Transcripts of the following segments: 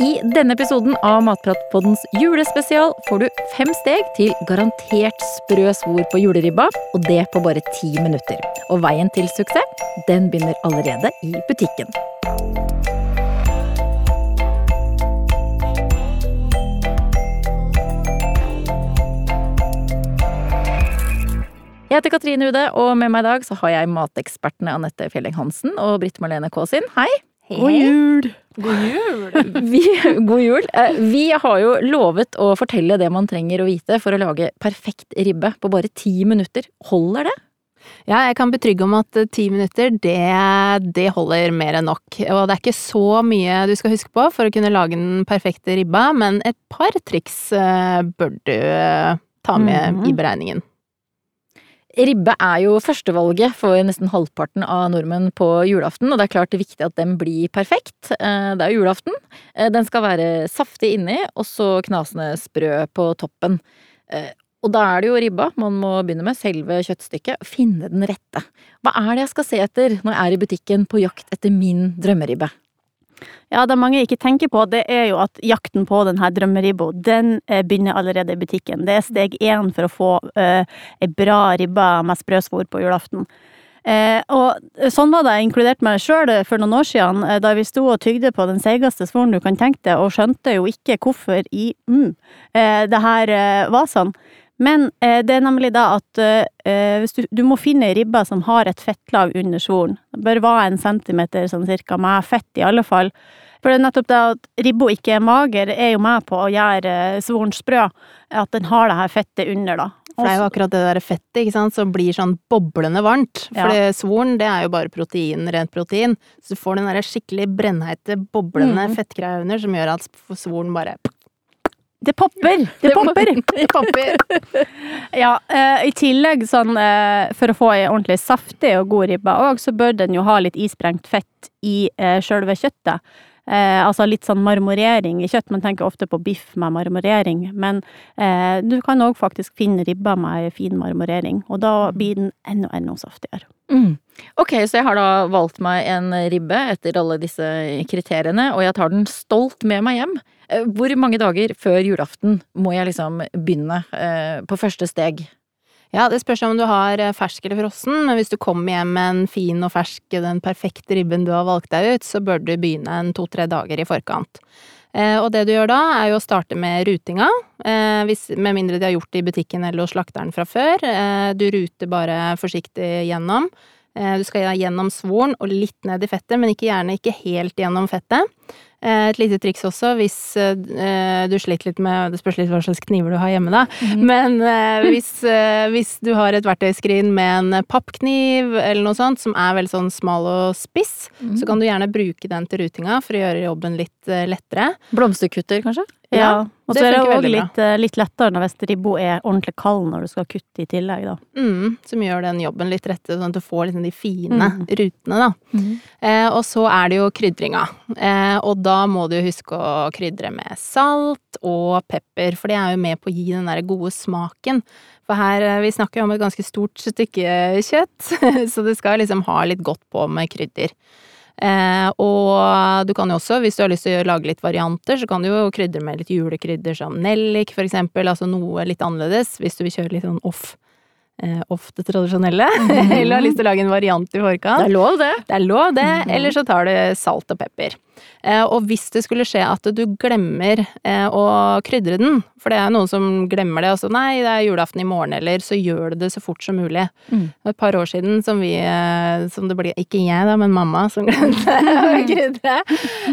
I denne episoden av Matpratpoddens julespesial får du fem steg til garantert sprø svor på juleribba, og det på bare ti minutter. Og veien til suksess, den begynner allerede i butikken. Jeg heter Katrine Ude, og med meg i dag så har jeg matekspertene Anette Fjelleng Hansen og Britt Marlene Kaasin. Hei! God jul! God jul! Vi, god jul. Eh, Vi har jo lovet å fortelle det man trenger å vite for å lage perfekt ribbe på bare ti minutter. Holder det? Ja, jeg kan betrygge om at eh, ti minutter, det, det holder mer enn nok. Og det er ikke så mye du skal huske på for å kunne lage den perfekte ribba, men et par triks eh, bør du ta med Mhm. i beregningen. Ribbe er jo førstevalget for nesten halvparten av nordmenn på julaften, og det er klart det er viktig at den blir perfekt. Eh, Det er jo julaften. Eh, Den skal være saftig inni, og så knasende sprø på toppen. Eh, Og da er det jo ribba man må begynne med, selve kjøttstykket. Finne den rette. Hva er det jeg skal se etter når jeg er i butikken på jakt etter min drømmeribbe? Ja, det mange ikke tenker på, det er jo at jakten på denne drømmeribba, den eh, begynner allerede i butikken. Det er steg én for å få uh, ei bra ribbe med sprøsvor på julaften. Eh, og sånn var det inkludert meg sjøl for noen år siden, eh, da vi sto og tygde på den seigeste svoren du kan tenke deg, og skjønte jo ikke hvorfor i mm, eh, det her eh, var sånn. Men eh, det er nemlig da at eh, hvis du, du må finne ribba som har et fettlag under svoren. Det bør være en centimeter sånn cirka med fett, i alle fall. For det er nettopp det at ribba ikke er mager, er jo med på å gjøre eh, svoren sprø. At den har det her fettet under, da. For det er jo akkurat det der fettet, ikke sant, som blir sånn boblende varmt. Ja. For svoren, det er jo bare protein, rent protein. Så du får den der skikkelig brennheite, boblende mm. fettgreia under som gjør at svoren bare Det popper! Det popper! Det popper! Ja, eh, i tillegg sånn eh, for å få ei ordentlig saftig og god ribbe òg, så bør den jo ha litt isprengt fett i eh, sjølve kjøttet. Eh, altså litt sånn marmorering i kjøtt. Man tenker ofte på biff med marmorering, men eh, du kan òg faktisk finne ribba med fin marmorering, og da blir den enda, enda saftigere. Mm. Ok, så jeg har da valgt meg en ribbe etter alle disse kriteriene, og jeg tar den stolt med meg hjem. Eh, Hvor mange dager før julaften må jeg liksom begynne eh, på første steg? Ja, det spørs om du har eh, fersk eller frossen, men hvis du kommer hjem med en fin og fersk, den perfekte ribben du har valgt deg ut, så bør du begynne en to-tre dager i forkant. Og det du gjør da, er jo å starte med rutinga, hvis, med mindre de har gjort det i butikken eller hos slakteren fra før. Du ruter bare forsiktig gjennom. Du skal gjennom svoren og litt ned i fettet, men ikke gjerne ikke helt gjennom fettet. Eh, Et lite triks også, hvis eh, du sliter litt med Det spørs litt hva slags kniver du har hjemme, da. Men eh, hvis, hvis du har et verktøyskrin med en pappkniv eller noe sånt, som er veldig sånn smal og spiss, så kan du gjerne bruke den til rutinga for å gjøre jobben litt lettere. Blomsterkutter, kanskje? Ja, og så er det òg litt, litt lettere når ribba er ordentlig kald når du skal kutte i tillegg, da. Mm, som gjør den jobben litt rette, sånn at du får liksom de fine Mm. rutene, da. Eh, og så er det jo krydringa. Eh, og da må du huske å krydre med salt og pepper, for det er jo med på å gi den der gode smaken. For her, eh, vi snakker jo om et ganske stort stykke kjøtt, så det skal liksom ha litt godt på med krydder. Eh, og du kan jo også, hvis du har lyst til å lage litt varianter, så kan du jo krydre med litt julekrydder som nellik, for eksempel. Altså noe litt annerledes, hvis du vil kjøre litt sånn off, eh, off det tradisjonelle. Eller har lyst til å lage en variant i Det er lov, det. Det er lov, det. Eller så tar du salt og pepper. Eh, og hvis det skulle skje at du glemmer eh, å krydre den, for det er noen som glemmer det, altså nei, det er julaften i morgen, eller så gjør du det så fort som mulig. Mm. Et par år siden som vi, eh, som det blir ikke jeg da, men mamma som glemte å krydre.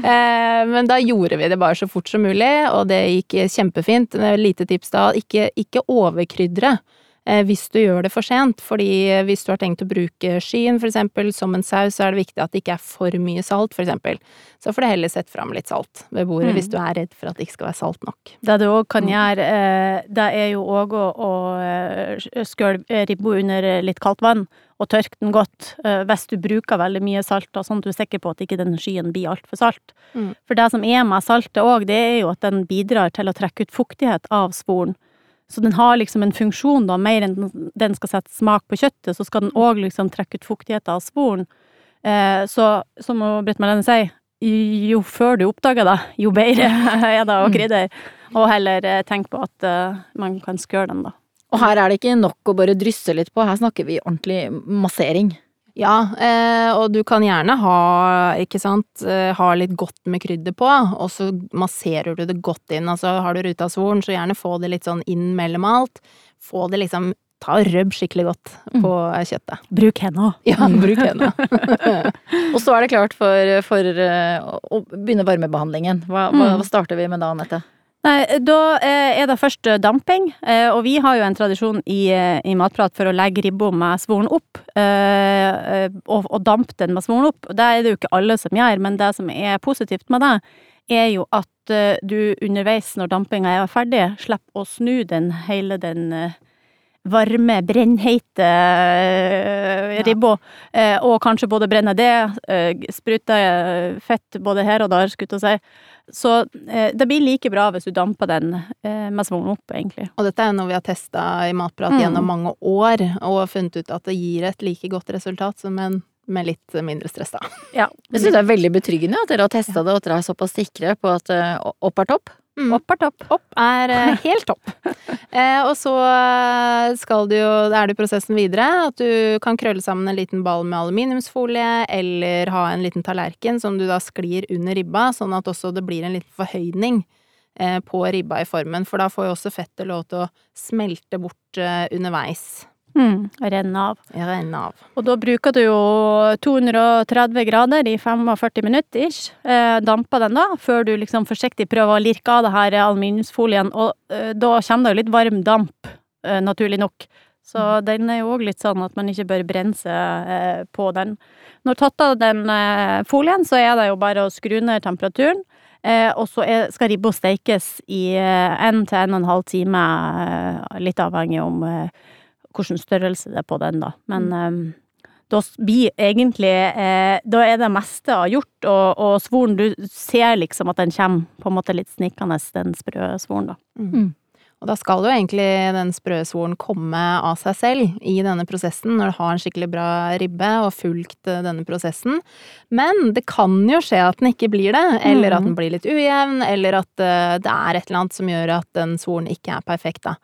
Eh, men da gjorde vi det bare så fort som mulig, og det gikk kjempefint. Lite tips da, ikke, ikke overkrydre hvis du gjør det for sent. Fordi hvis du har tenkt å bruke skyen for eksempel som en saus, så er det viktig at det ikke er for mye salt, for eksempel. Så får du heller sette fram litt salt ved bordet Mm. hvis du er redd for at det ikke skal være salt nok. Det du òg kan Mm. gjøre, eh, det er jo òg å, å eh, skjølve ribba under litt kaldt vann, og tørke den godt, eh, hvis du bruker veldig mye salt, og sånn at du er sikker på at ikke den skyen blir altfor salt. Mm. For det som er med saltet òg, det er jo at den bidrar til å trekke ut fuktighet av sporen. Så den har liksom en funksjon, da, mer enn den- skal sette smak på kjøttet, så skal den òg liksom trekke ut fuktigheten av sporen. Eh, så som Britt Marlene sier, jo før du oppdager det, jo bedre er det å krydre. Og heller eh, tenk på at uh, man kan skøre den, da. Og her er det ikke nok å bare drysse litt på, her snakker vi ordentlig massering. Ja, eh, og du kan gjerne ha, ikke sant, eh, ha litt godt med krydder på, og så masserer du det godt inn. Altså har du ruta svoren, så gjerne få det litt sånn inn mellom alt. Få det liksom Ta og røbb skikkelig godt på mm. kjøttet. Bruk henda. Ja, bruk henda. og så er det klart for, for å begynne varmebehandlingen. Hva, mm. hva starter vi med da, Anette? Nei, da eh, er det først eh, damping, eh, og vi har jo en tradisjon i, i Matprat for å legge ribba med svoren opp, og, og dampe den med svoren opp. Det er det jo ikke alle som gjør, men det som er positivt med det, er jo at du underveis når dampinga er ferdig, slipper å snu den hele den varme, brennheite ribba, ja. og kanskje både brenne det, sprute fett både her og der, skulle jeg si så eh, det blir like bra hvis du damper den eh, med svogn opp, egentlig. Og dette er noe vi har testa i Matprat mm. gjennom mange år, og funnet ut at det gir et like godt resultat som en med litt mindre stress, da. Ja. Jeg syns det er veldig betryggende at dere har testa det, og at dere er såpass sikre på at uh, opp er topp. Mm. Opp er topp. Opp er uh, helt topp. eh, og så eh, skal du jo, er det prosessen videre, at du kan krølle sammen en liten ball med aluminiumsfolie, eller ha en liten tallerken som du da sklir under ribba, sånn at også det blir en liten forhøyning eh, på ribba i formen, for da får jo også fettet lov til å smelte bort eh, underveis. Mm, renne av. Renne av. Og da bruker du jo 230 grader i 45 minutter ish. Eh, damper den da, før du liksom forsiktig prøver å lirke av det her aluminiumsfolien. Og eh, da kommer det jo litt varm damp, eh, naturlig nok. Så mm. den er jo òg litt sånn at man ikke bør brenne seg eh, på den. Når tatt av den eh, folien, så er det jo bare å skru ned temperaturen. Eh, og så skal ribba stekes i én til en og en halv time, litt avhengig om hvilken størrelse det er på den, da. Men mm. um, da blir egentlig eh, Da er det meste gjort, og, og svoren Du ser liksom at den kommer på en måte litt snikende, den sprø svoren, da. Mm. mm. Og da skal jo egentlig den sprø svoren komme av seg selv i denne prosessen, når du har en skikkelig bra ribbe og fulgt eh, denne prosessen. Men det kan jo skje at den ikke blir det, eller at den mm. blir litt ujevn, eller at eh, det er et eller annet som gjør at den svoren ikke er perfekt, da.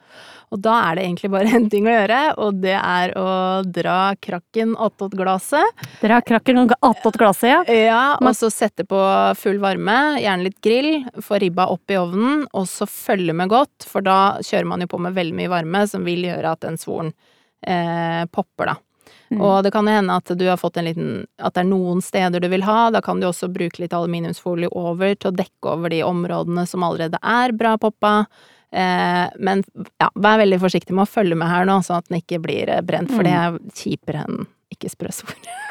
Og da er det egentlig bare én ting å gjøre, og det er å dra krakken attåt glasset. Dra krakken attåt glasset, ja. Ja, og så sette på full varme, gjerne litt grill, få ribba opp i ovnen, og så følge med godt, for da kjører man jo på med veldig mye varme, som vil gjøre at den svoren eh, popper, da. Mm. Og det kan hende at du har fått en liten At det er noen steder du vil ha. Da kan du også bruke litt aluminiumsfolie over til å dekke over de områdene som allerede er bra poppa. Eh, men ja, vær veldig forsiktig med å følge med her nå, sånn at den ikke blir eh, brent, for det mm. er kjipere enn ikke sprø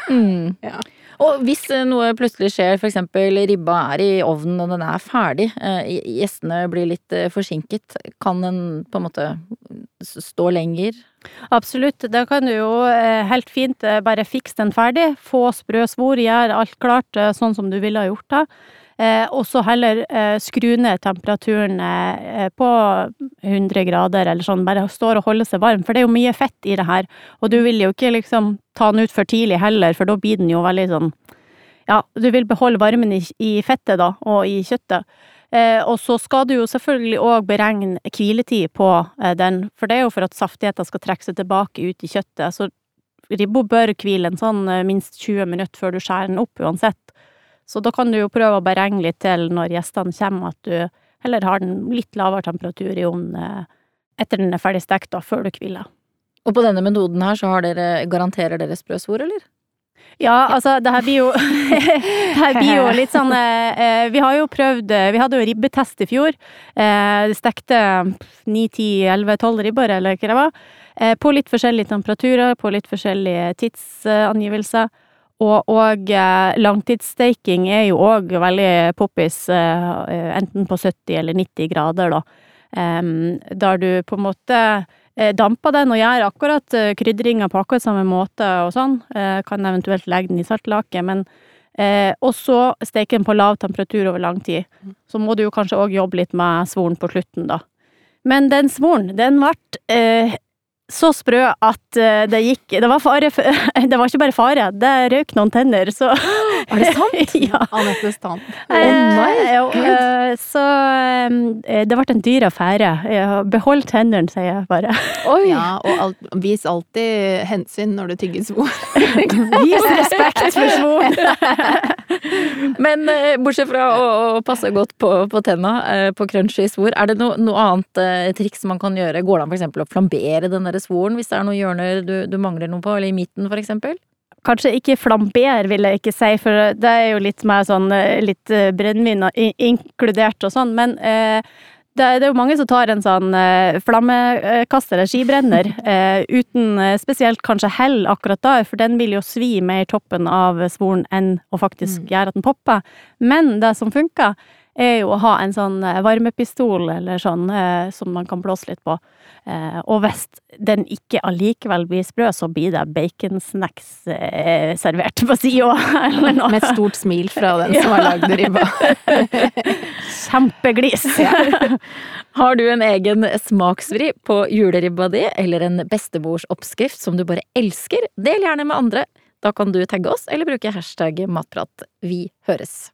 Mm. Ja. Og hvis eh, noe plutselig skjer, for eksempel ribba er i ovnen og den er ferdig, gjestene blir litt forsinket, kan den på en måte stå lenger? Absolutt, da kan du jo helt fint bare fikse den ferdig, få sprø svor, gjøre alt klart sånn som du ville ha gjort det. Eh, og så heller eh, skru ned temperaturen eh, på 100 grader, eller sånn, bare står og holder seg varm, for det er jo mye fett i det her. Og du vil jo ikke liksom ta den ut for tidlig heller, for da blir den jo veldig sånn Ja, du vil beholde varmen i, fettet, da, og i kjøttet. Eh, og så skal du jo selvfølgelig òg beregne hviletid på eh, den, for det er jo for at saftigheten skal trekke seg tilbake ut i kjøttet. Så ribba bør hvile en sånn eh, minst 20 minutter før du skjærer den opp uansett. Så da kan du jo prøve å beregne litt til når gjestene kommer, at du heller har den litt lavere temperatur i ovnen eh, etter den er ferdig stekt, da, før du hviler. Og på denne metoden her så har dere, garanterer dere sprøsvor, eller? Ja, altså, det her blir jo Det her blir jo litt sånn eh, eh, Vi har jo prøvd Vi hadde jo ribbetest i fjor. Eh, det stekte ni, ti, elleve, tolv ribber, eller hva det var. Eh, på litt forskjellige temperaturer, på litt forskjellige tidsangivelser. Og, og eh, langtidssteiking er jo òg veldig poppis, eh, enten på 70 eller 90 grader, da. Der du på en måte eh, damper den og gjør akkurat krydringa på akkurat samme måte og sånn. Kan eventuelt legge den i saltlake, men og så steke den på lav temperatur over lang tid. Så må du jo kanskje òg jobbe litt med svoren på slutten, da. Men den svoren, den ble så sprø at eh, det gikk Det var fare Det var ikke bare fare, det røk noen tenner, så Er det sant? ja. Anettes tann. nei, Eh, eh, så eh, det ble en dyr affære. Behold tennene, sier jeg bare. Oi! Ja, og alt, vis alltid hensyn når du tygger svor. Vis respekt for svor! Men eh, bortsett fra å, å passe godt på, på tenna eh, på crunchy svor, er det no, noe annet triks man kan gjøre? Går det an eksempel å flambere den der svoren hvis det er noen hjørner du, du mangler noe på, eller i midten eksempel? Kanskje ikke flamber, vil jeg ikke si, for det er jo litt mer sånn eh, litt eh, brennevin inkludert og sånn, men eh, det, er- det er jo mange som tar en sånn eh, flammekaster eller skibrenner, eh, uten eh, spesielt kanskje hell akkurat da, for den vil jo svi mer toppen av svoren enn å faktisk gjøre at den popper. Men det som funker, er jo å ha en sånn eh, varmepistol eller sånn eh, som man kan blåse litt på. Eh, og hvis den ikke allikevel blir sprø, så blir det baconsnacks servert på sida, eller noe. Med et stort smil fra den som har lagd ribba. Kjempeglis. Har du en egen smaksvri på juleribba di, eller en bestemorsoppskrift som du bare elsker? Del gjerne med andre. Da kan du tagge oss, eller bruke hashtag matprat. Vi høres.